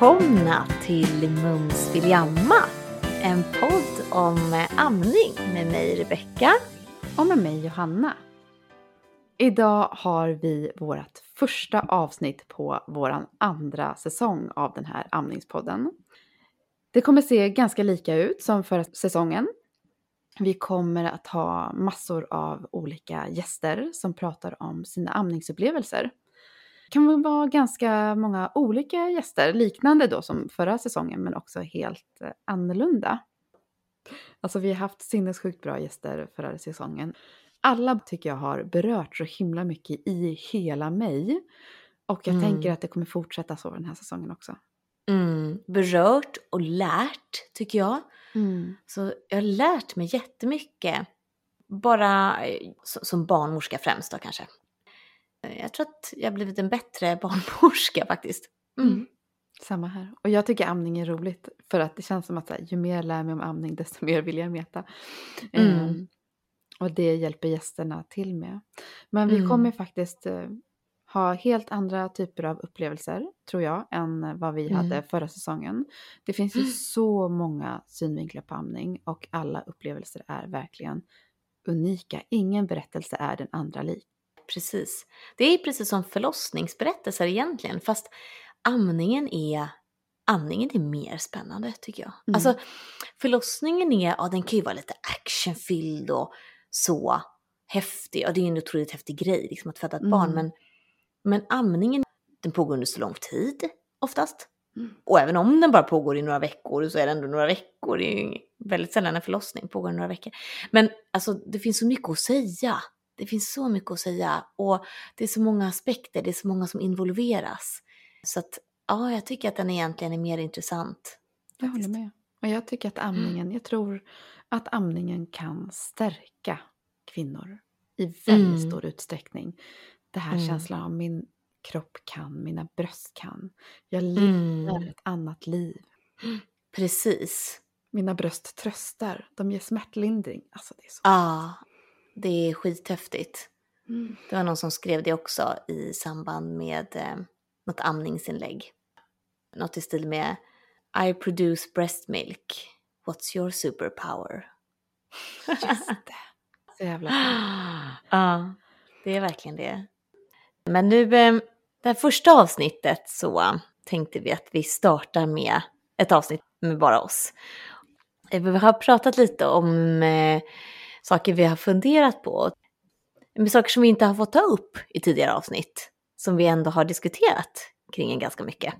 Välkomna till Mums vill jamma. En podd om amning med mig Rebecka. Och med mig Johanna. Idag har vi vårt första avsnitt på vår andra säsong av den här amningspodden. Det kommer se ganska lika ut som förra säsongen. Vi kommer att ha massor av olika gäster som pratar om sina amningsupplevelser. Kan vara ganska många olika gäster, liknande då som förra säsongen men också helt eh, annorlunda. Alltså vi har haft sinnessjukt bra gäster förra säsongen. Alla tycker jag har berört så himla mycket i hela mig. Och jag Mm. tänker att det kommer fortsätta så den här säsongen också. Mm, berört och lärt tycker jag. Så jag har lärt mig jättemycket. Bara eh, som som barnmorska främst då kanske. Eh, Jag tror att jag blivit en bättre barnmorska faktiskt. Mm. Samma här. Och jag tycker amning är roligt. För att det känns som att här, ju mer jag lär mig om amning desto mer vill jag veta. Mm. Ehm, och det hjälper gästerna till med. Men vi Mm. kommer faktiskt eh, ha helt andra typer av upplevelser, tror jag, än vad vi Mm. hade förra säsongen. Det finns ju så många synvinklar på amning och alla upplevelser är verkligen unika. Ingen berättelse är den andra lik. Precis. Det är precis som förlossningsberättelser egentligen, fast amningen är, amningen är mer spännande tycker jag. Mm. Alltså förlossningen är, ja den kan ju vara lite actionfylld och så häftig, och det är ju en otroligt häftig grej liksom att föda ett barn, Mm. men, men amningen den pågår under så lång tid oftast. Mm. Och även om den bara pågår i några veckor så är det ändå några veckor. Det är ju väldigt sällan en förlossning pågår i några veckor. Men alltså det finns så mycket att säga. Det finns så mycket att säga och det är så många aspekter, det är så många som involveras. Så att ja, jag tycker att den egentligen är mer intressant. Jag håller faktiskt. med. Och jag tycker att amningen, jag tror att amningen kan stärka kvinnor i väldigt Mm. stor utsträckning. Det här Mm. känslan av min kropp kan, mina bröst kan. Jag lever Mm. ett annat liv. Precis. Mina bröst tröstar, de ger smärtlindring. Alltså det är så... Ja, det är skithäftigt. Mm. Det var någon som skrev det också i samband med eh, något amningsinlägg. Något i stil med I produce breast milk. What's your superpower? Just det. Så jävla ja, det är verkligen det. Men nu, eh, det här första avsnittet så tänkte vi att vi startar med ett avsnitt med bara oss. Eh, Vi har pratat lite om eh, saker vi har funderat på. Med saker som vi inte har fått ta upp i tidigare avsnitt. Som vi ändå har diskuterat kring en ganska mycket.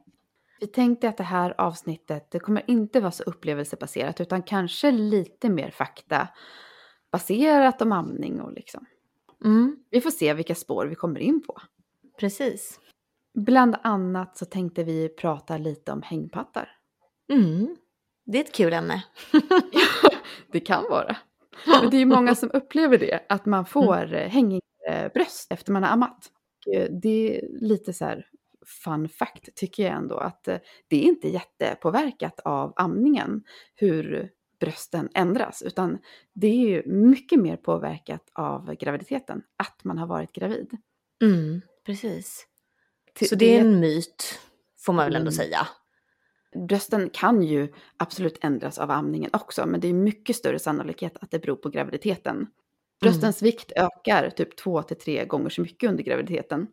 Vi tänkte att det här avsnittet, det kommer inte vara så upplevelsebaserat utan kanske lite mer fakta baserat om amning och liksom. Mm, Vi får se vilka spår vi kommer in på. precis. Bland annat så tänkte vi prata lite om hängpattar. Mm, det är ett kul ämne. Det kan vara. Men det är ju många som upplever det, att man får mm. hängigare bröst efter man har ammat. Och Det är lite så här fun fact tycker jag ändå, att eh, det är inte jättepåverkat av amningen hur brösten ändras, utan det är ju mycket mer påverkat av graviditeten, att man har varit gravid. Mm, precis. Till- Så det är en myt, får man väl ändå Mm. säga. Brösten kan ju absolut ändras av amningen också, men det är mycket större sannolikhet att det beror på graviditeten. Bröstens vikt ökar typ två till tre gånger så mycket under graviditeten,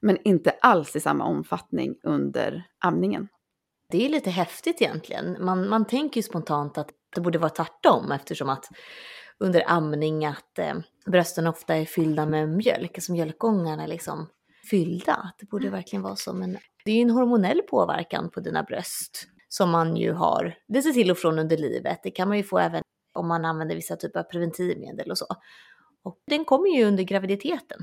men inte alls i samma omfattning under amningen. Det är lite häftigt egentligen. Man, man tänker ju spontant att det borde vara tvärtom eftersom att under amning att eh, brösten ofta är fyllda med mjölk, alltså mjölkgångarna liksom fyllda. Att Det borde verkligen vara så, men det är ju en hormonell påverkan på dina bröst som man ju har lite till och från under livet. Det kan man ju få även om man använder vissa typer av preventivmedel och så. Och den kommer ju under graviditeten.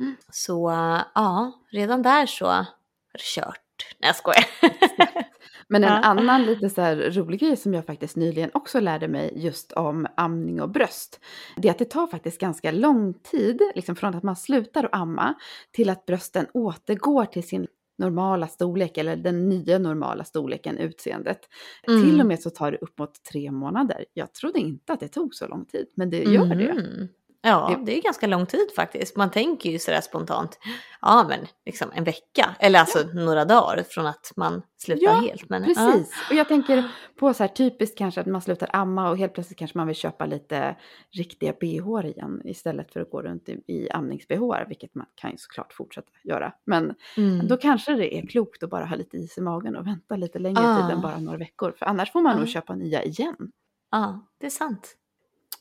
Mm. Så ja, redan där så är det kört. Nej jag skojar. Men en Ja. annan lite så här rolig grej som jag faktiskt nyligen också lärde mig just om amning och bröst. Det är att det tar faktiskt ganska lång tid, liksom från att man slutar att amma till att brösten återgår till sin normala storlek eller den nya normala storleken, utseendet. Mm. Till och med så tar det upp mot tre månader. Jag trodde inte att det tog så lång tid, men det gör det. Ja, Det- är ganska lång tid faktiskt. Man tänker ju sådär spontant, ja men liksom en vecka, eller alltså några dagar från att man slutar Ja, helt. Men, ja. Precis, och jag tänker på så här typiskt kanske att man slutar amma och helt plötsligt kanske man vill köpa lite riktiga bh igen istället för att gå runt i, i amnings-bh, vilket man kan ju såklart fortsätta göra. Men Mm. då kanske det är klokt att bara ha lite is i magen och vänta lite längre Ah. tid än bara några veckor, för annars får man Ah. nog köpa nya igen. Ja, det är sant.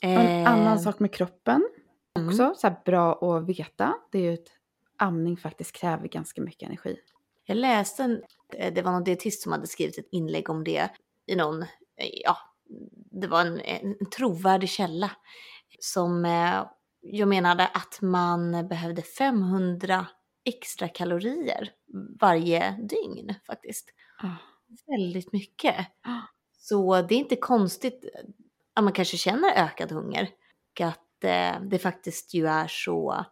En Eh, annan sak med kroppen mm. också, så här bra att veta, det är ju att amning faktiskt kräver ganska mycket energi. Jag läste, en, eh, det var någon dietist som hade skrivit ett inlägg om det i någon, eh, ja, det var en, en trovärdig källa som jag menade att man behövde 500 extra kalorier varje dygn faktiskt. Ah. Väldigt mycket. Ah. Så det är inte konstigt att man kanske känner ökad hunger. Och att eh, det faktiskt ju är så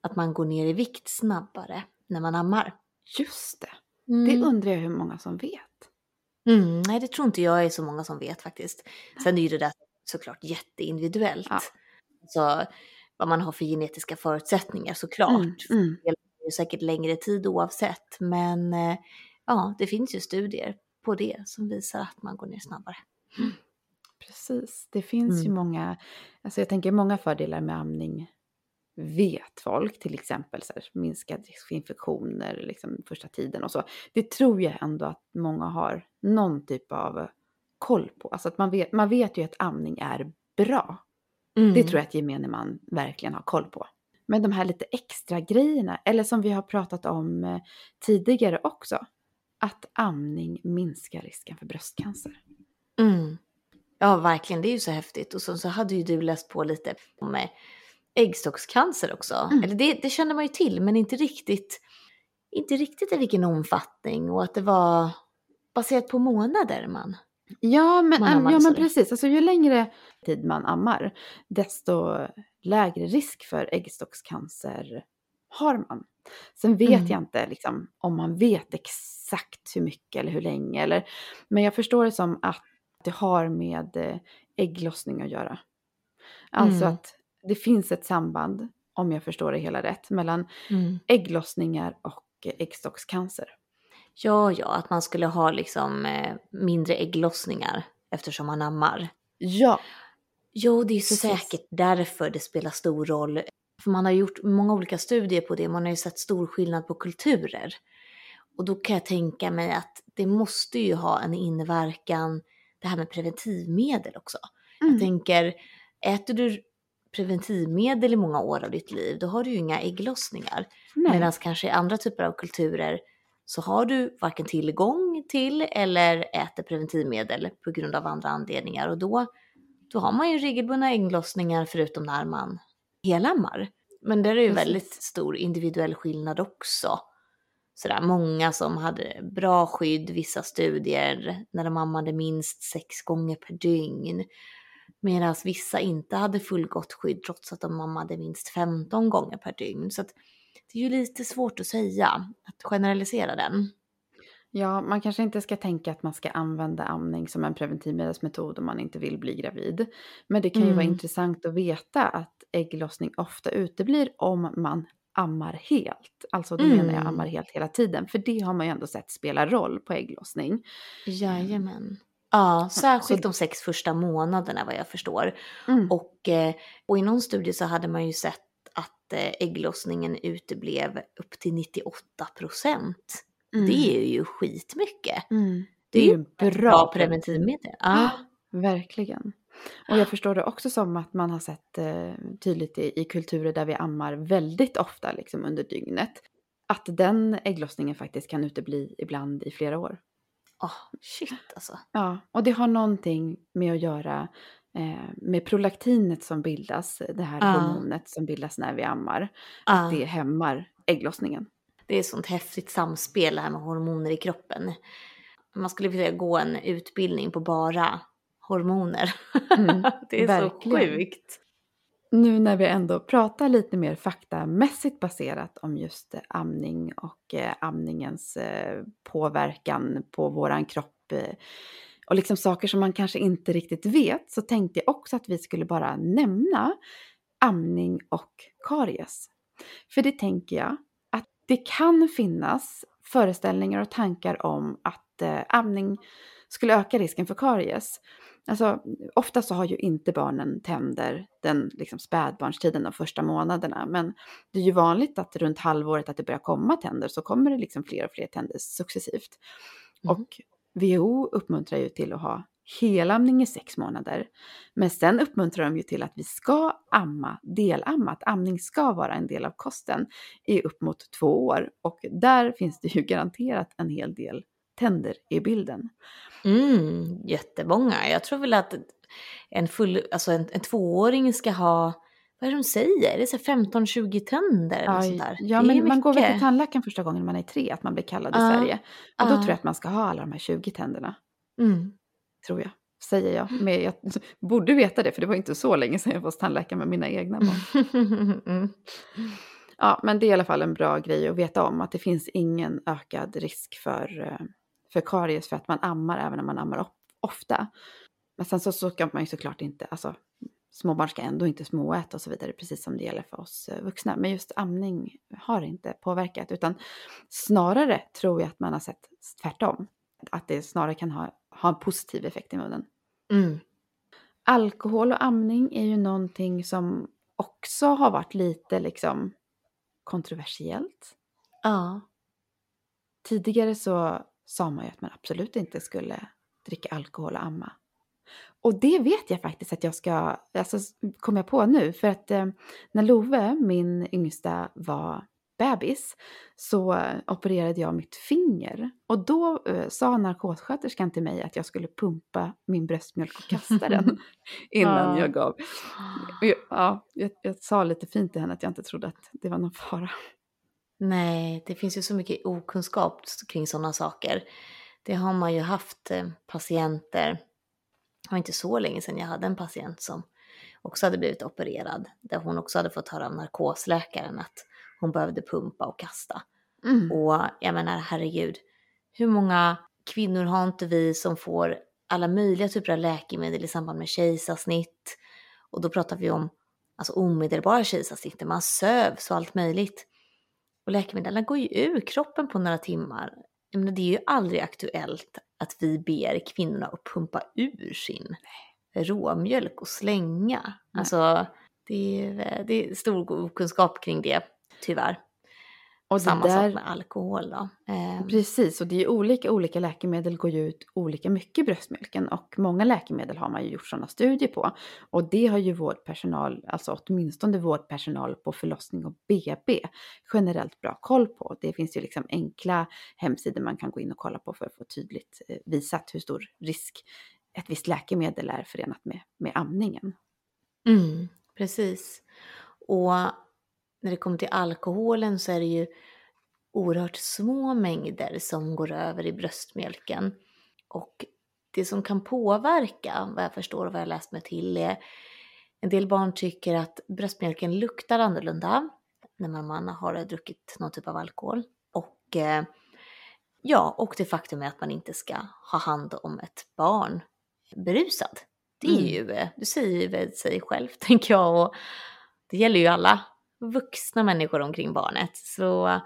att man går ner i vikt snabbare när man ammar. Just det, Mm. det undrar jag hur många som vet. Mm, nej, det tror inte jag är så många som vet faktiskt. Sen är ju det där såklart jätteindividuellt. Ja. Så vad man har för genetiska förutsättningar såklart. Mm, mm. Det är säkert längre tid oavsett. Men eh, ja, det finns ju studier på det som visar att man går ner snabbare. Precis, det finns ju Mm. många, alltså jag tänker många fördelar med amning vet folk, till exempel så här, minskad risk för infektioner liksom första tiden och så. Det tror jag ändå att många har någon typ av koll på. Alltså att man vet, man vet ju att amning är bra. Mm. Det tror jag att gemene man verkligen har koll på. Men de här lite extra grejerna, eller som vi har pratat om eh, tidigare också, att amning minskar risken för bröstcancer. Mm. Ja, verkligen. Det är ju så häftigt. Och så, så hade ju du läst på lite om eh, äggstockscancer också. Mm. Eller det, det kände man ju till, men inte riktigt, inte riktigt i vilken omfattning. Och att det var baserat på månader man. Ja, men, Man äm, ammar ja, men precis. Alltså, ju längre tid man ammar, desto lägre risk för äggstockscancer har man. Sen vet Mm. jag inte liksom, om man vet exakt hur mycket eller hur länge. Eller, men jag förstår det som att det har med eh, ägglossning att göra. Alltså Mm. att det finns ett samband, om jag förstår det hela rätt, mellan ägglossningar och eh, äggstockscancer. Ja, ja, att man skulle ha liksom eh, mindre ägglossningar eftersom man ammar. Ja, Jo, det är Precis. säkert därför det spelar stor roll. För man har gjort många olika studier på det, man har ju sett stor skillnad på kulturer. Och då kan jag tänka mig att det måste ju ha en inverkan, det här med preventivmedel också. Mm. Jag tänker, äter du preventivmedel i många år av ditt liv, då har du ju inga ägglossningar. Medan kanske i andra typer av kulturer så har du varken tillgång till eller äter preventivmedel på grund av andra anledningar. Och då, då har man ju regelbundna ägglossningar förutom när man helammar. Men där är ju Precis. väldigt stor individuell skillnad också. Sådär, många som hade bra skydd, vissa studier, när de ammade minst sex gånger per dygn. Medan vissa inte hade fullgott skydd trots att de ammade minst 15 gånger per dygn. Så att det är ju lite svårt att säga, att generalisera den. Ja, man kanske inte ska tänka att man ska använda amning som en preventivmedelsmetod om man inte vill bli gravid. Men det kan ju vara Mm. intressant att veta att ägglossning ofta uteblir om man ammar helt. Alltså då menar jag Mm. ammar helt hela tiden. För det har man ju ändå sett spelar roll på ägglossning. Jajamän. Ja, särskilt de sex första månaderna vad jag förstår. Mm. Och, eh, och i någon studie så hade man ju sett att eh, ägglossningen uteblev upp till 98 procent. Mm. Det är ju skitmycket. Mm. Det är ju bra, bra preventivmedel. Ja. Verkligen. Och jag förstår det också som att man har sett eh, tydligt i, i kulturer där vi ammar väldigt ofta liksom, under dygnet. Att den ägglossningen faktiskt kan utebli ibland i flera år. Åh, shit alltså. Ja, och det har någonting med att göra eh, med prolaktinet som bildas, det här Ja. hormonet som bildas när vi ammar. Ja. Att det hämmar ägglossningen. Det är sånt häftigt samspel det här med hormoner i kroppen. Man skulle vilja gå en utbildning på bara hormoner. Mm, det är verkligen. så sjukt. Nu när vi ändå pratar lite mer faktamässigt baserat om just eh, amning och eh, amningens eh, påverkan på våran kropp och liksom saker som man kanske inte riktigt vet så tänkte jag också att vi skulle bara nämna amning och karies. För det tänker jag att det kan finnas föreställningar och tankar om att eh, amning skulle öka risken för karies. Alltså, ofta så har ju inte barnen tänder den liksom, spädbarnstiden de första månaderna, men det är ju vanligt att runt halvåret att det börjar komma tänder så kommer det liksom fler och fler tänder successivt. Mm. Och WHO uppmuntrar ju till att ha helamning i sex månader. Men sen uppmuntrar de ju till att vi ska amma, delamma, att amning ska vara en del av kosten i upp mot två år. Och där finns det ju garanterat en hel del tänder i bilden. Mm, jättemånga. Jag tror väl att en, full, alltså en, en tvååring ska ha, vad är det de säger? Det är 15-20 tänder eller sånt där. Ja, men man går väl till tandläkaren första gången man är tre, att man blir kallad i Sverige. Och då tror jag att man ska ha alla de här 20 tänderna. Mm. Tror jag, säger jag. Mm. Men jag borde veta det, för det var inte så länge sedan jag var hos tandläkaren med mina egna barn. mm. Ja, men det är i alla fall en bra grej att veta om, att det finns ingen ökad risk för eh, för karies för att man ammar även om man ammar ofta. Men sen så, så ska man ju såklart inte, alltså småbarn ska ändå inte småäta och så vidare, precis som det gäller för oss eh, vuxna. Men just amning har inte påverkat, utan snarare tror jag att man har sett tvärtom. Att det snarare kan ha, ha en positiv effekt i munnen. Mm. Alkohol och amning är ju någonting som också har varit lite liksom kontroversiellt. Ja. Tidigare så sa man ju att man absolut inte skulle dricka alkohol och amma. Och det vet jag faktiskt att jag ska, alltså kom jag på nu, för att eh, när Love, min yngsta, var bebis så opererade jag mitt finger. Och då eh, sa narkossköterskan till mig att jag skulle pumpa min bröstmjölk och kasta den innan ja. jag gav. Ja, jag, jag sa lite fint till henne att jag inte trodde att det var någon fara. Nej, det finns ju så mycket okunskap kring sådana saker. Det har man ju haft eh, patienter, det var inte så länge sedan jag hade en patient som också hade blivit opererad, där hon också hade fått höra av narkosläkaren att hon behövde pumpa och kasta. Mm. Och jag menar, herregud, hur många kvinnor har inte vi som får alla möjliga typer av läkemedel i samband med kejsarsnitt? Och då pratar vi om alltså omedelbara kejsarsnitt, man sövs och allt möjligt. Och läkemedlen går ju ur kroppen på några timmar. Men det är ju aldrig aktuellt att vi ber kvinnorna att pumpa ur sin råmjölk och slänga. Nej. Alltså, det är, det är stor okunskap kring det, tyvärr. Och Samma där, sak med alkohol då. Eh. Precis, och det är olika, olika läkemedel går ju ut olika mycket i bröstmjölken och många läkemedel har man ju gjort sådana studier på. Och det har ju vårdpersonal, alltså åtminstone vårdpersonal på förlossning och BB generellt bra koll på. Det finns ju liksom enkla hemsidor man kan gå in och kolla på för att få tydligt eh, visat hur stor risk ett visst läkemedel är förenat med, med amningen. Mm, precis. Och när det kommer till alkoholen så är det ju oerhört små mängder som går över i bröstmjölken. Och det som kan påverka, vad jag förstår och vad jag läst mig till, är en del barn tycker att bröstmjölken luktar annorlunda när man har druckit någon typ av alkohol. Och eh, ja, och det faktum är att man inte ska ha hand om ett barn berusad. Det är mm. ju, eh, du säger väl sig själv tänker jag och det gäller ju alla vuxna människor omkring barnet. Så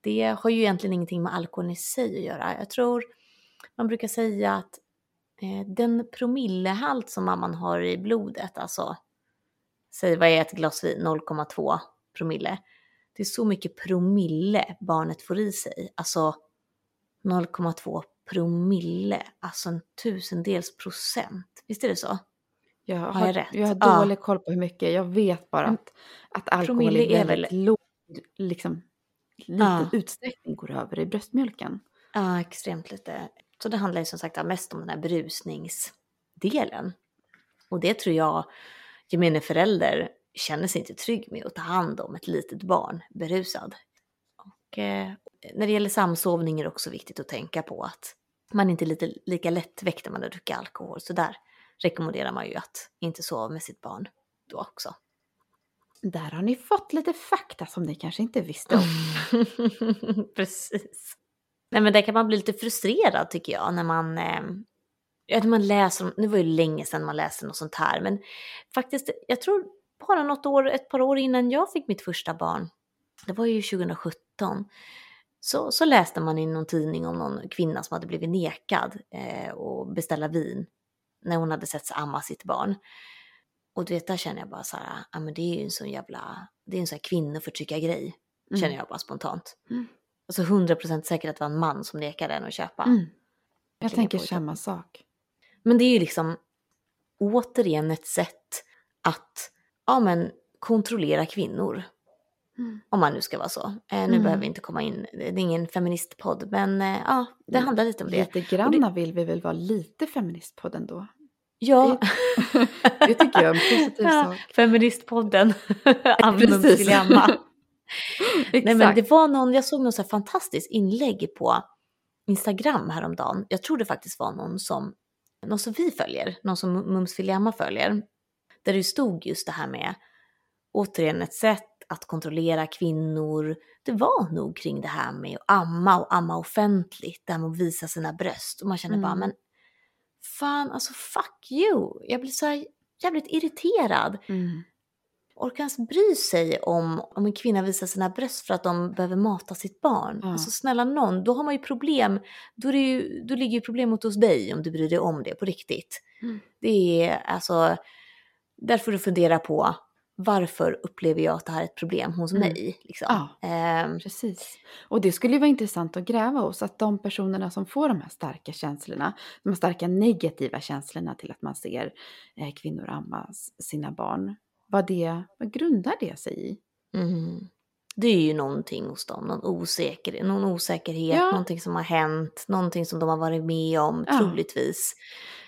det har ju egentligen ingenting med alkoholen i sig att göra. Jag tror man brukar säga att eh, den promillehalt som mamman har i blodet, alltså säg vad är ett glas vin, 0,2 promille. Det är så mycket promille barnet får i sig, alltså 0,2 promille, alltså en tusendels procent. Visst är det så? Jag har, har jag, rätt? jag har dålig ja. koll på hur mycket. Jag vet bara att, att alkohol i väldigt väl... låg, liksom, liten ja. utsträckning går över i bröstmjölken. Ja, extremt lite. Så det handlar ju som sagt mest om den här brusningsdelen. Och det tror jag gemene förälder känner sig inte trygg med att ta hand om ett litet barn berusad. Och eh, när det gäller samsovning är det också viktigt att tänka på att man inte är lite, lika lättväckt när man har druckit alkohol. Så där rekommenderar man ju att inte sova med sitt barn då också. Där har ni fått lite fakta som ni kanske inte visste om. Precis. Nej men där kan man bli lite frustrerad tycker jag när man, eh, när man läser, nu var det ju länge sedan man läste något sånt här, men faktiskt jag tror bara något år, ett par år innan jag fick mitt första barn, det var ju 2017, så, så läste man i någon tidning om någon kvinna som hade blivit nekad eh, att beställa vin när hon hade sett sig amma sitt barn. Och du vet, där känner jag bara så här, ja men det är ju en sån jävla, det är en sån här kvinnoförtryckargrej, Mm. känner jag bara spontant. Mm. Alltså 100% säkert att det var en man som nekade henne att köpa. Mm. Jag tänker samma sak. Men det är ju liksom återigen ett sätt att ja, men, kontrollera kvinnor. Mm. Om man nu ska vara så. Eh, nu Mm. behöver vi inte komma in, det är ingen feministpodd, men eh, ja, det Mm. handlar lite om det. Lite granna vill vi väl vara lite feministpodd ändå. Ja, Det tycker jag är en positiv Ja, sak. feministpodden, Precis. dilemma. Nej men det var någon, jag såg någon så här fantastiskt inlägg på Instagram häromdagen. Jag tror det faktiskt var någon som, någon som vi följer, någon som Mums Filemma följer. Där det stod just det här med, återigen ett sätt att kontrollera kvinnor. Det var nog kring det här med att amma och amma offentligt, det här med att visa sina bröst. Och man känner bara, Mm. men fan alltså fuck you. Jag blir så här jävligt irriterad Mm. orkar ens bry sig om om en kvinna visar sina bröst för att de behöver mata sitt barn. Ja. Alltså snälla någon, då har man ju problem. Då, är ju, då ligger ju problemet hos dig om du bryr dig om det på riktigt. Mm. Det är alltså, där får du fundera på varför upplever jag att det här är ett problem hos Mm. mig? Liksom. Ja. Ehm, Precis. Och det skulle ju vara intressant att gräva hos, att de personerna som får de här starka känslorna, de här starka negativa känslorna till att man ser eh, kvinnor amma sina barn, vad, det, vad grundar det sig i? mm. Det är ju någonting hos dem, någon, osäker, någon osäkerhet, Ja. någonting som har hänt, någonting som de har varit med om, Ja. troligtvis.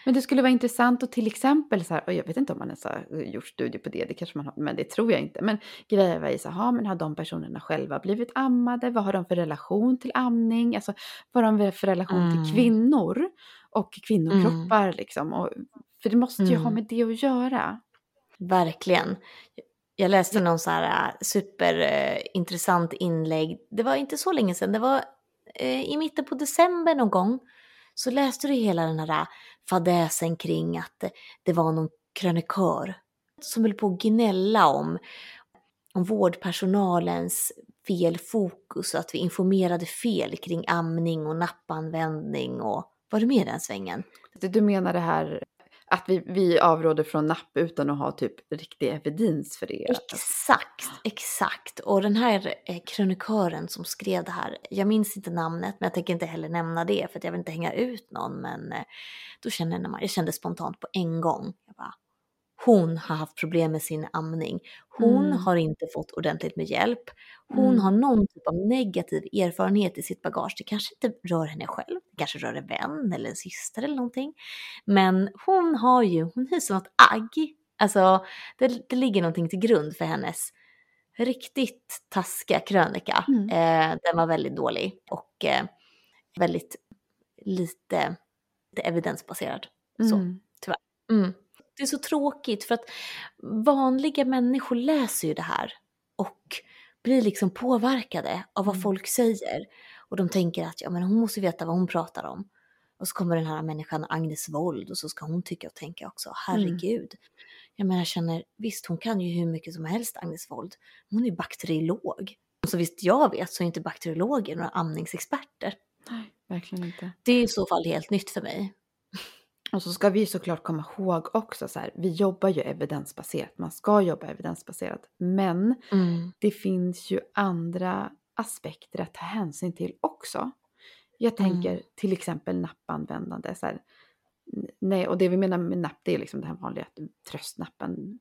Men det skulle vara intressant att till exempel, så här, och jag vet inte om man ens har gjort studier på det, det kanske man har, men det tror jag inte. Men gräva i så här, men har de personerna själva blivit ammade? Vad har de för relation till amning? Alltså vad har de för relation Mm. till kvinnor och kvinnokroppar liksom? Och, för det måste ju ha Mm. med det att göra. Verkligen. Jag läste någon så här äh, superintressant inlägg. Det var inte så länge sedan, det var eh, i mitten på december någon gång. Så läste du hela den här äh, fadäsen kring att det var någon krönikör som höll på att gnälla om, om vårdpersonalens fel fokus och att vi informerade fel kring amning och nappanvändning och var du med i den svängen? Du menar det här att vi, vi avråder från napp utan att ha typ riktig evidens för det? Exakt, exakt. Och den här eh, krönikören som skrev det här, jag minns inte namnet men jag tänker inte heller nämna det för jag vill inte hänga ut någon men eh, då kände man, jag kände spontant på en gång, jag bara, hon har haft problem med sin amning. Hon Mm. har inte fått ordentligt med hjälp. Hon Mm. har någon typ av negativ erfarenhet i sitt bagage. Det kanske inte rör henne själv, det kanske rör en vän eller en syster eller någonting. Men hon har ju, hon hyser något agg. Alltså det, det ligger någonting till grund för hennes riktigt taskiga krönika. Mm. Eh, den var väldigt dålig och eh, väldigt lite, lite evidensbaserad. Så. Mm. Mm. Det är så tråkigt för att vanliga människor läser ju det här och blir liksom påverkade av vad Mm. folk säger. Och de tänker att ja, men hon måste veta vad hon pratar om. Och så kommer den här människan Agnes Wold och så ska hon tycka och tänka också. Herregud. Jag menar, jag känner, visst hon kan ju hur mycket som helst Agnes Wold. Hon är bakteriolog. Så visst jag vet så är inte bakteriologer några amningsexperter. Nej, verkligen inte. Det är i så fall helt nytt för mig. Och så ska vi såklart komma ihåg också så här, vi jobbar ju evidensbaserat, man ska jobba evidensbaserat, men Mm. det finns ju andra aspekter att ta hänsyn till också. Jag tänker Mm. till exempel nappanvändande. Så här, nej, och det vi menar med napp det är liksom det här vanliga tröstnappen.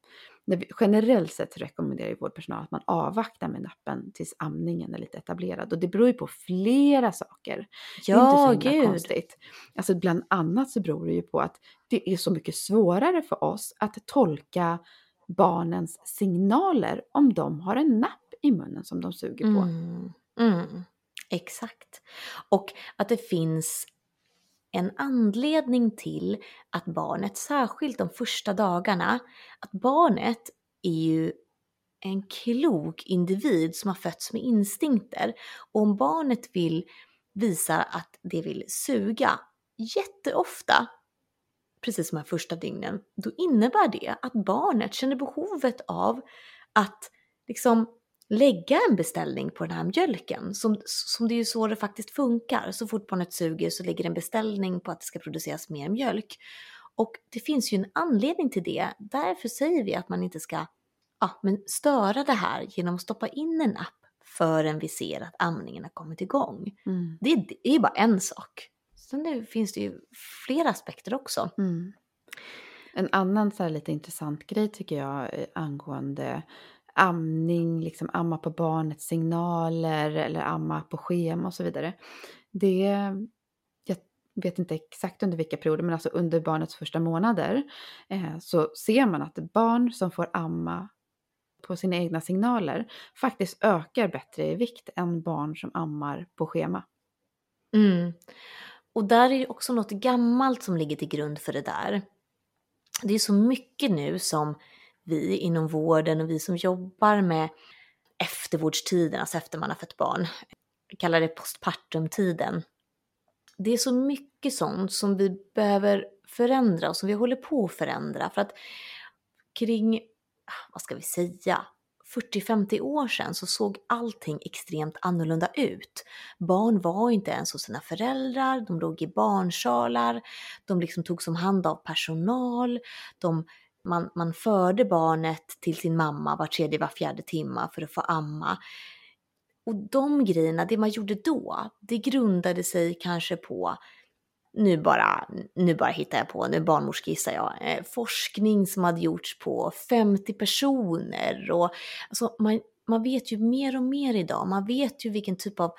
Generellt sett rekommenderar ju vårdpersonal att man avvaktar med nappen tills amningen är lite etablerad. Och det beror ju på flera saker. Ja, det är inte så himla gud. konstigt. Alltså bland annat så beror det ju på att det är så mycket svårare för oss att tolka barnens signaler om de har en napp i munnen som de suger på. Mm. Mm. Exakt. Och att det finns en anledning till att barnet, särskilt de första dagarna, att barnet är ju en klok individ som har fötts med instinkter. Och om barnet vill visa att det vill suga jätteofta, precis som de här första dygnen, då innebär det att barnet känner behovet av att liksom lägga en beställning på den här mjölken. Som, som det är ju så det faktiskt funkar. Så fort barnet suger så lägger en beställning på att det ska produceras mer mjölk. Och det finns ju en anledning till det. Därför säger vi att man inte ska ja, men störa det här genom att stoppa in en app förrän vi ser att amningen har kommit igång. Mm. Det, är, det är bara en sak. Sen det, finns det ju flera aspekter också. Mm. En annan så lite intressant grej tycker jag eh, angående amning, liksom amma på barnets signaler eller amma på schema och så vidare. Det, jag vet inte exakt under vilka perioder, men alltså under barnets första månader eh, så ser man att barn som får amma på sina egna signaler faktiskt ökar bättre i vikt än barn som ammar på schema. Mm. Och där är det också något gammalt som ligger till grund för det där. Det är så mycket nu som vi inom vården och vi som jobbar med eftervårdstiden, alltså efter man har fött barn, vi kallar det postpartumtiden. Det är så mycket sånt som vi behöver förändra och som vi håller på att förändra för att kring, ah, vad ska vi säga, 40-50 år sedan så såg allting extremt annorlunda ut. Barn var inte ens hos sina föräldrar, de låg i barnsalar, de liksom togs om hand av personal, de man, man förde barnet till sin mamma var tredje, var fjärde timma för att få amma. Och de grejerna, det man gjorde då, det grundade sig kanske på, nu bara, nu bara hittar jag på, nu barnmorskissar jag, eh, forskning som hade gjorts på 50 personer och alltså man, man vet ju mer och mer idag, man vet ju vilken typ av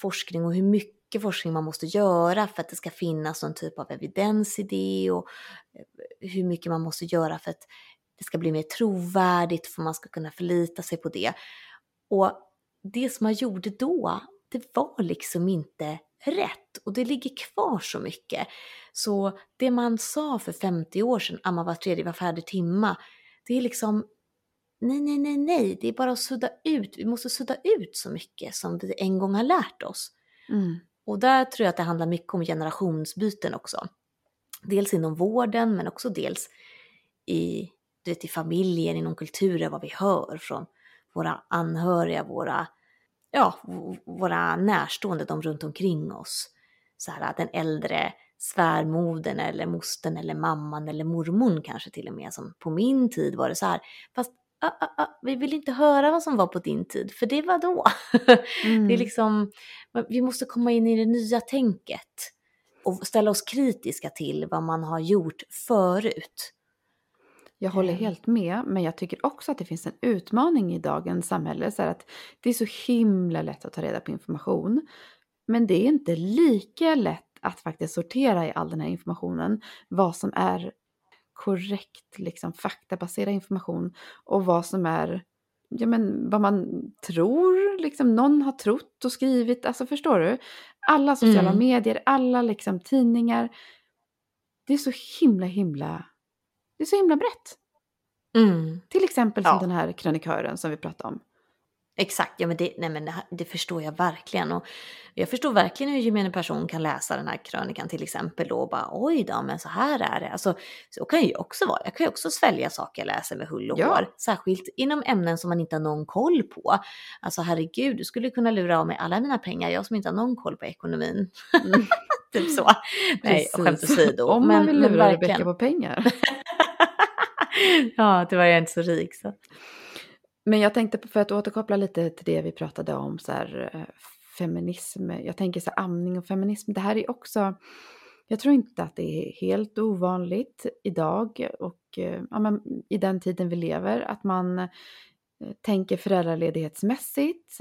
forskning och hur mycket forskning man måste göra för att det ska finnas någon typ av evidens i det och eh, hur mycket man måste göra för att det ska bli mer trovärdigt för man ska kunna förlita sig på det. Och det som man gjorde då, det var liksom inte rätt och det ligger kvar så mycket. Så det man sa för 50 år sedan, amma var tredje, var färdig timma, det är liksom nej, nej, nej, nej, det är bara att sudda ut. Vi måste sudda ut så mycket som vi en gång har lärt oss. Mm. Och där tror jag att det handlar mycket om generationsbyten också. Dels inom vården men också dels i, du vet, i familjen, inom kulturen, vad vi hör från våra anhöriga, våra, ja, våra närstående, de runt omkring oss. Så här, den äldre svärmodern eller mosten eller mamman eller mormon kanske till och med. Som på min tid var det så här, fast ah, ah, ah, vi vill inte höra vad som var på din tid, för det var då. Mm. det är liksom, vi måste komma in i det nya tänket och ställa oss kritiska till vad man har gjort förut. Jag håller ehm. helt med, men jag tycker också att det finns en utmaning i dagens samhälle. Så att det är så himla lätt att ta reda på information. Men det är inte lika lätt att faktiskt sortera i all den här informationen vad som är korrekt liksom, faktabaserad information och vad som är ja, men, vad man tror, liksom, någon har trott och skrivit. Alltså förstår du? Alla sociala mm. medier, alla liksom, tidningar. Det är så himla, himla, det är så himla brett. Mm. Till exempel som ja. den här krönikören som vi pratade om. Exakt, ja men det, nej men det, det, förstår jag verkligen. Och jag förstår verkligen hur gemene person kan läsa den här krönikan till exempel då och bara oj då, men så här är det. Alltså, så kan ju också vara. Jag kan ju också svälja saker jag läser med hull och ja. hår. Särskilt inom ämnen som man inte har någon koll på. Alltså herregud, du skulle kunna lura av mig alla mina pengar, jag som inte har någon koll på ekonomin. Mm. typ så. Nej, skämt åsido. Om man vill lura Rebecka på pengar. ja, tyvärr är jag inte så rik så. Men jag tänkte, för att återkoppla lite till det vi pratade om, så här, eh, feminism. Jag tänker så här, amning och feminism, det här är också, jag tror inte att det är helt ovanligt idag och eh, ja, men, i den tiden vi lever, att man eh, tänker föräldraledighetsmässigt,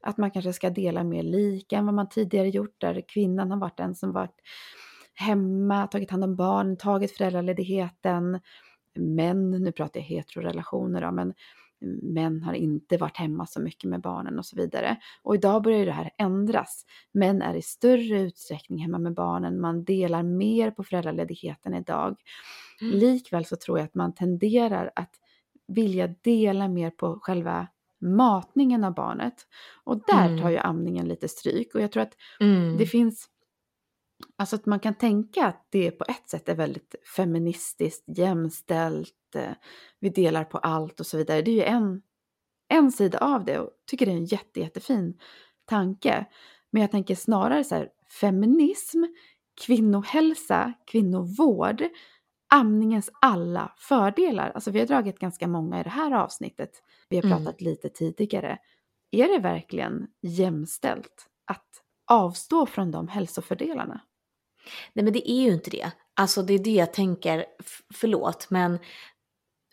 att man kanske ska dela mer lika än vad man tidigare gjort, där kvinnan har varit den som varit hemma, tagit hand om barn, tagit föräldraledigheten. Män, nu pratar jag heterorelationer då, men män har inte varit hemma så mycket med barnen och så vidare. Och idag börjar det här ändras. Män är i större utsträckning hemma med barnen, man delar mer på föräldraledigheten idag. Mm. Likväl så tror jag att man tenderar att vilja dela mer på själva matningen av barnet. Och där mm. tar ju amningen lite stryk och jag tror att mm. det finns Alltså att man kan tänka att det på ett sätt är väldigt feministiskt, jämställt, eh, vi delar på allt och så vidare. Det är ju en, en sida av det och tycker det är en jätte, jättefin tanke. Men jag tänker snarare så här, feminism, kvinnohälsa, kvinnovård, amningens alla fördelar. Alltså vi har dragit ganska många i det här avsnittet. Vi har pratat mm. lite tidigare. Är det verkligen jämställt att avstå från de hälsofördelarna? Nej men det är ju inte det. Alltså det är det jag tänker, förlåt men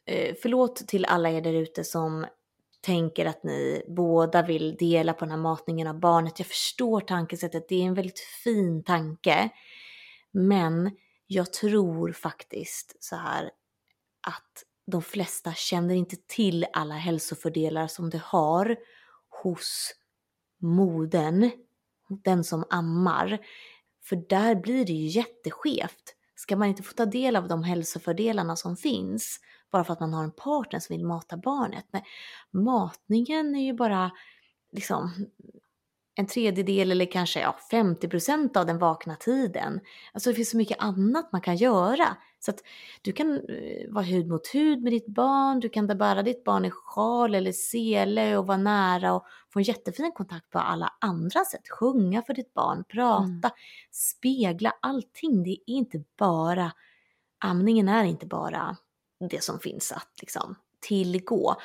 eh, förlåt till alla er där ute som tänker att ni båda vill dela på den här matningen av barnet. Jag förstår tankesättet, det är en väldigt fin tanke. Men jag tror faktiskt så här att de flesta känner inte till alla hälsofördelar som det har hos moden, den som ammar. För där blir det ju jätteskevt. Ska man inte få ta del av de hälsofördelarna som finns bara för att man har en partner som vill mata barnet? Nej, matningen är ju bara liksom en tredjedel eller kanske ja, 50% av den vakna tiden. Alltså det finns så mycket annat man kan göra. Så att du kan eh, vara hud mot hud med ditt barn, du kan bära ditt barn i sjal eller sele och vara nära och få en jättefin kontakt på alla andra sätt. Sjunga för ditt barn, prata, mm. spegla allting. Det är inte bara, amningen är inte bara det som finns att liksom tillgå.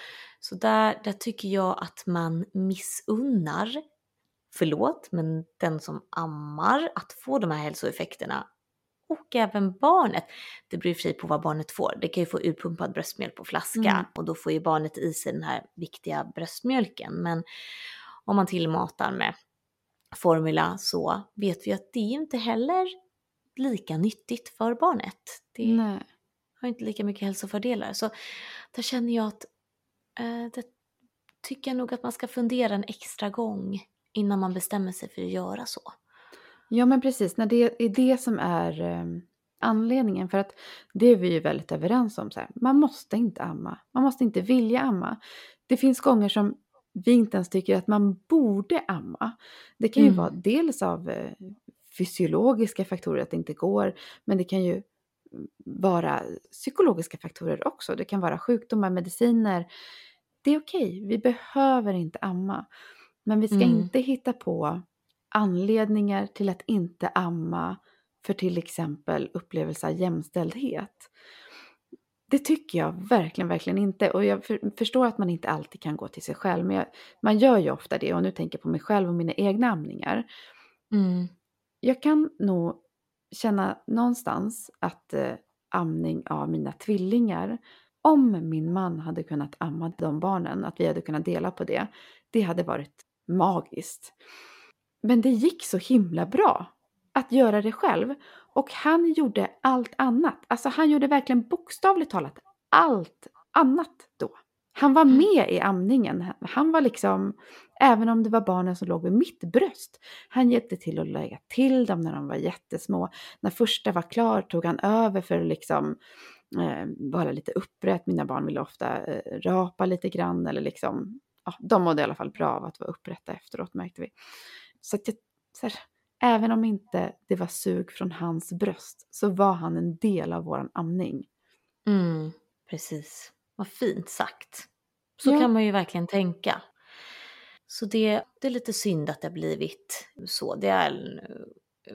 Så där, där tycker jag att man missunnar förlåt, men den som ammar att få de här hälsoeffekterna och även barnet. Det beror ju på vad barnet får. Det kan ju få utpumpad bröstmjölk på flaska mm. och då får ju barnet i sig den här viktiga bröstmjölken. Men om man tillmatar med formula så vet vi att det är inte heller lika nyttigt för barnet. Det Nej. har inte lika mycket hälsofördelar. Så där känner jag att eh, det tycker jag nog att man ska fundera en extra gång innan man bestämmer sig för att göra så. Ja men precis, när det är det som är eh, anledningen. För att det är vi ju väldigt överens om. Så här, man måste inte amma. Man måste inte vilja amma. Det finns gånger som vi inte ens tycker att man borde amma. Det kan ju mm. vara dels av eh, fysiologiska faktorer att det inte går. Men det kan ju vara psykologiska faktorer också. Det kan vara sjukdomar, mediciner. Det är okej, okay. vi behöver inte amma. Men vi ska mm. inte hitta på anledningar till att inte amma för till exempel upplevelse av jämställdhet. Det tycker jag verkligen, verkligen inte. Och jag för, förstår att man inte alltid kan gå till sig själv, men jag, man gör ju ofta det. Och nu tänker jag på mig själv och mina egna amningar. Mm. Jag kan nog känna någonstans att eh, amning av mina tvillingar, om min man hade kunnat amma de barnen, att vi hade kunnat dela på det, det hade varit magiskt. Men det gick så himla bra att göra det själv. Och han gjorde allt annat. Alltså han gjorde verkligen bokstavligt talat allt annat då. Han var med i amningen. Han var liksom, även om det var barnen som låg vid mitt bröst, han hjälpte till att lägga till dem när de var jättesmå. När första var klar tog han över för att liksom eh, vara lite upprätt. Mina barn ville ofta eh, rapa lite grann eller liksom ja, de mådde i alla fall bra av att vara upprätta efteråt märkte vi. Så att jag, så här, även om inte det var sug från hans bröst så var han en del av våran amning. Mm, precis. Vad fint sagt. Så ja. kan man ju verkligen tänka. Så det, det är lite synd att det har blivit så. Det har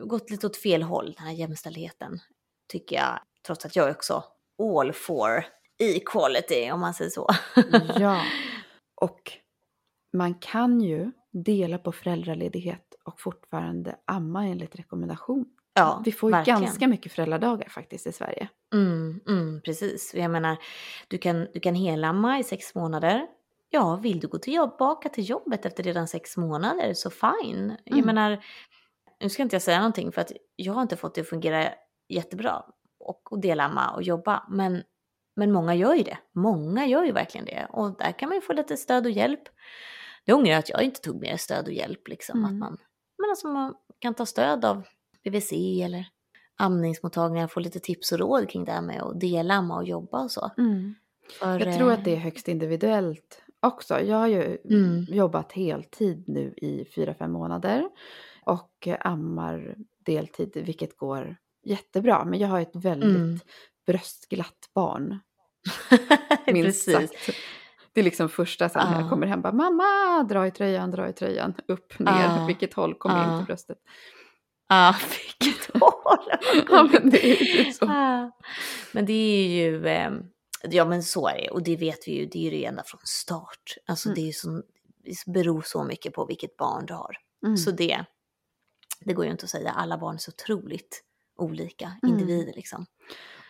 gått lite åt fel håll, den här jämställdheten. Tycker jag, trots att jag är också all for equality om man säger så. Ja, Och man kan ju dela på föräldraledighet och fortfarande amma enligt rekommendation. Ja, Vi får ju verkligen. ganska mycket föräldradagar faktiskt i Sverige. Mm, mm, precis. Jag menar, du kan, du kan helamma i sex månader. Ja, vill du gå tillbaka till jobbet efter redan sex månader så fine. Mm. Jag menar, nu ska inte jag säga någonting för att jag har inte fått det att fungera jättebra och, och delamma och jobba. Men men många gör ju det. Många gör ju verkligen det. Och där kan man ju få lite stöd och hjälp. Det ångrar jag att jag inte tog mer stöd och hjälp. Liksom. Mm. Att man, men alltså man kan ta stöd av BVC eller amningsmottagningar och få lite tips och råd kring det här med att delamma och jobba och så. Mm. För, jag tror att det är högst individuellt också. Jag har ju mm. jobbat heltid nu i fyra fem månader. och eh, ammar deltid, vilket går jättebra. Men jag har ett väldigt Mm. bröstglatt barn. Minst Precis. sagt. Det är liksom första sen när jag Ja. kommer hem, bara mamma, dra i tröjan, dra i tröjan, upp, ner, vilket håll kommer in till bröstet. Ja, vilket hål! Ja, men det är ju så. Ah. Men det är ju, eh, ja men så är det och det vet vi ju, det är ju ända från start. Alltså Mm. det är ju så, det beror så mycket på vilket barn du har. Mm. Så det, det går ju inte att säga, alla barn är så otroligt olika Mm. individer liksom.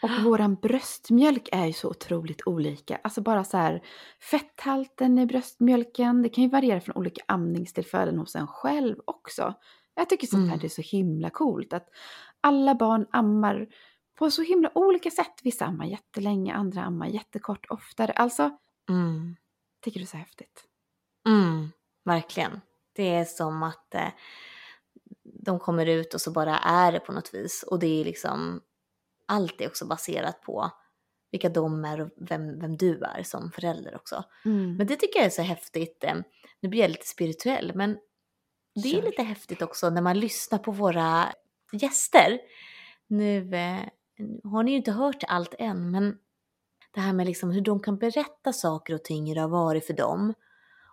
Och våran bröstmjölk är ju så otroligt olika. Alltså bara så här fetthalten i bröstmjölken, det kan ju variera från olika amningstillfällen hos en själv också. Jag tycker sånt här Mm. är så himla coolt att alla barn ammar på så himla olika sätt. Vissa ammar jättelänge, andra ammar jättekort oftare. Alltså, Mm. tycker är så häftigt. Mm, verkligen. Det är som att eh, de kommer ut och så bara är det på något vis. Och det är liksom, allt är också baserat på vilka de är och vem, vem du är som förälder också. Mm. Men det tycker jag är så häftigt. eh, Nu blir jag lite spirituell, men det är lite häftigt också när man lyssnar på våra gäster. Nu eh, har ni ju inte hört allt än, men det här med liksom hur de kan berätta saker och ting, hur det har varit för dem.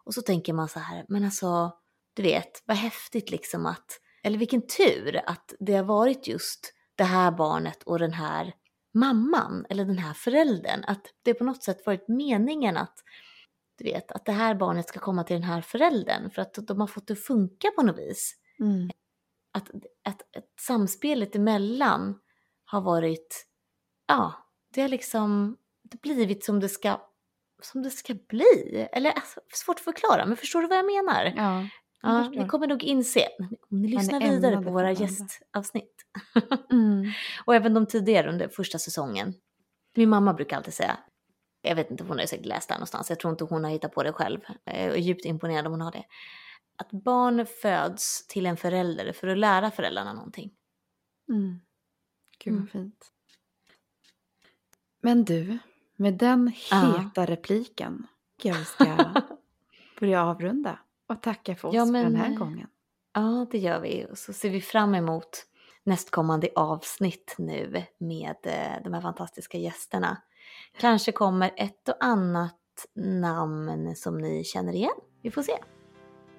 Och så tänker man så här, men alltså, du vet, vad häftigt liksom att, eller vilken tur att det har varit just det här barnet och den här mamman, eller den här föräldern. Att det på något sätt varit meningen att, du vet, att det här barnet ska komma till den här föräldern. För att de har fått det att funka på något vis. Mm. Att, att, att samspelet emellan har varit, ja, det har liksom det blivit som det ska, som det ska bli. Eller alltså, svårt att förklara, men förstår du vad jag menar? Ja, Ja, ni kommer nog inse om ni lyssnar vidare på våra gästavsnitt. Mm. Och även de tidigare under första säsongen. Min mamma brukar alltid säga, jag vet inte, hon har säkert läst det någonstans, jag tror inte hon har hittat på det själv. Jag är djupt imponerad om hon har det. Att barn föds till en förälder för att lära föräldrarna någonting. Mm. Gud Mm. vad fint. Men du, med den Ja. heta repliken tycker jag vi ska börja avrunda och tacka för oss Ja, för den men, här eh, gången. Ja, det gör vi. Och så ser vi fram emot nästkommande avsnitt nu med eh, de här fantastiska gästerna. Kanske kommer ett och annat namn som ni känner igen. Vi får se.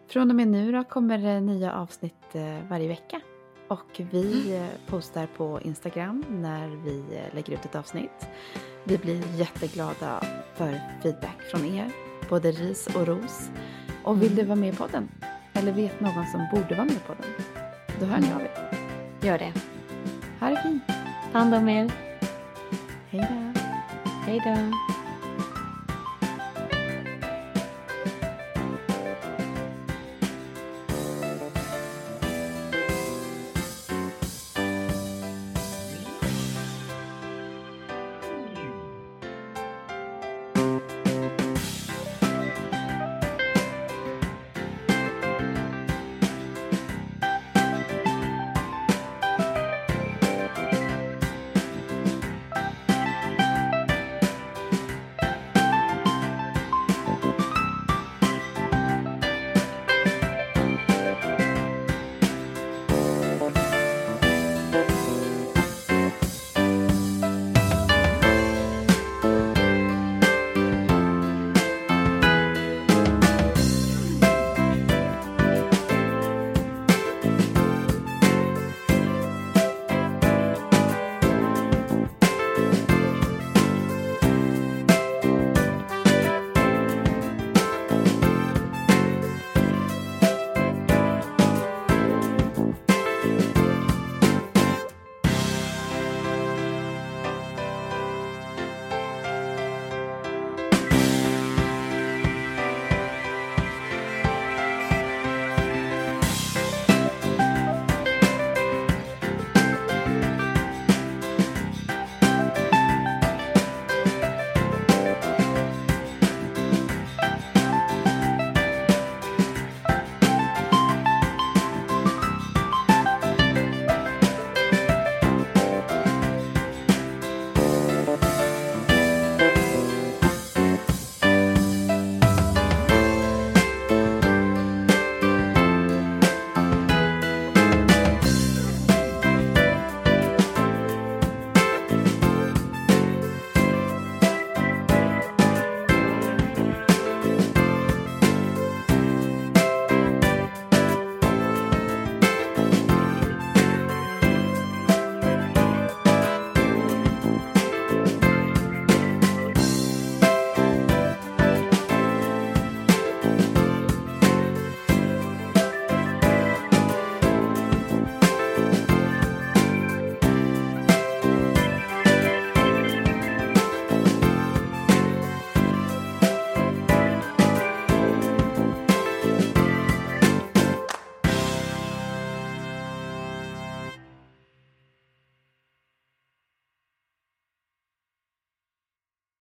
Från och med nu då kommer det nya avsnitt eh, varje vecka. Och vi Mm. eh, postar på Instagram när vi eh, lägger ut ett avsnitt. Vi blir jätteglada för feedback från er, både ris och ros. Och vill Mm. du vara med på den? Eller vet någon som borde vara med på den? Då hör ni av er. Gör det. Ha det fint! Ta hand om er. Hej då! Hej då.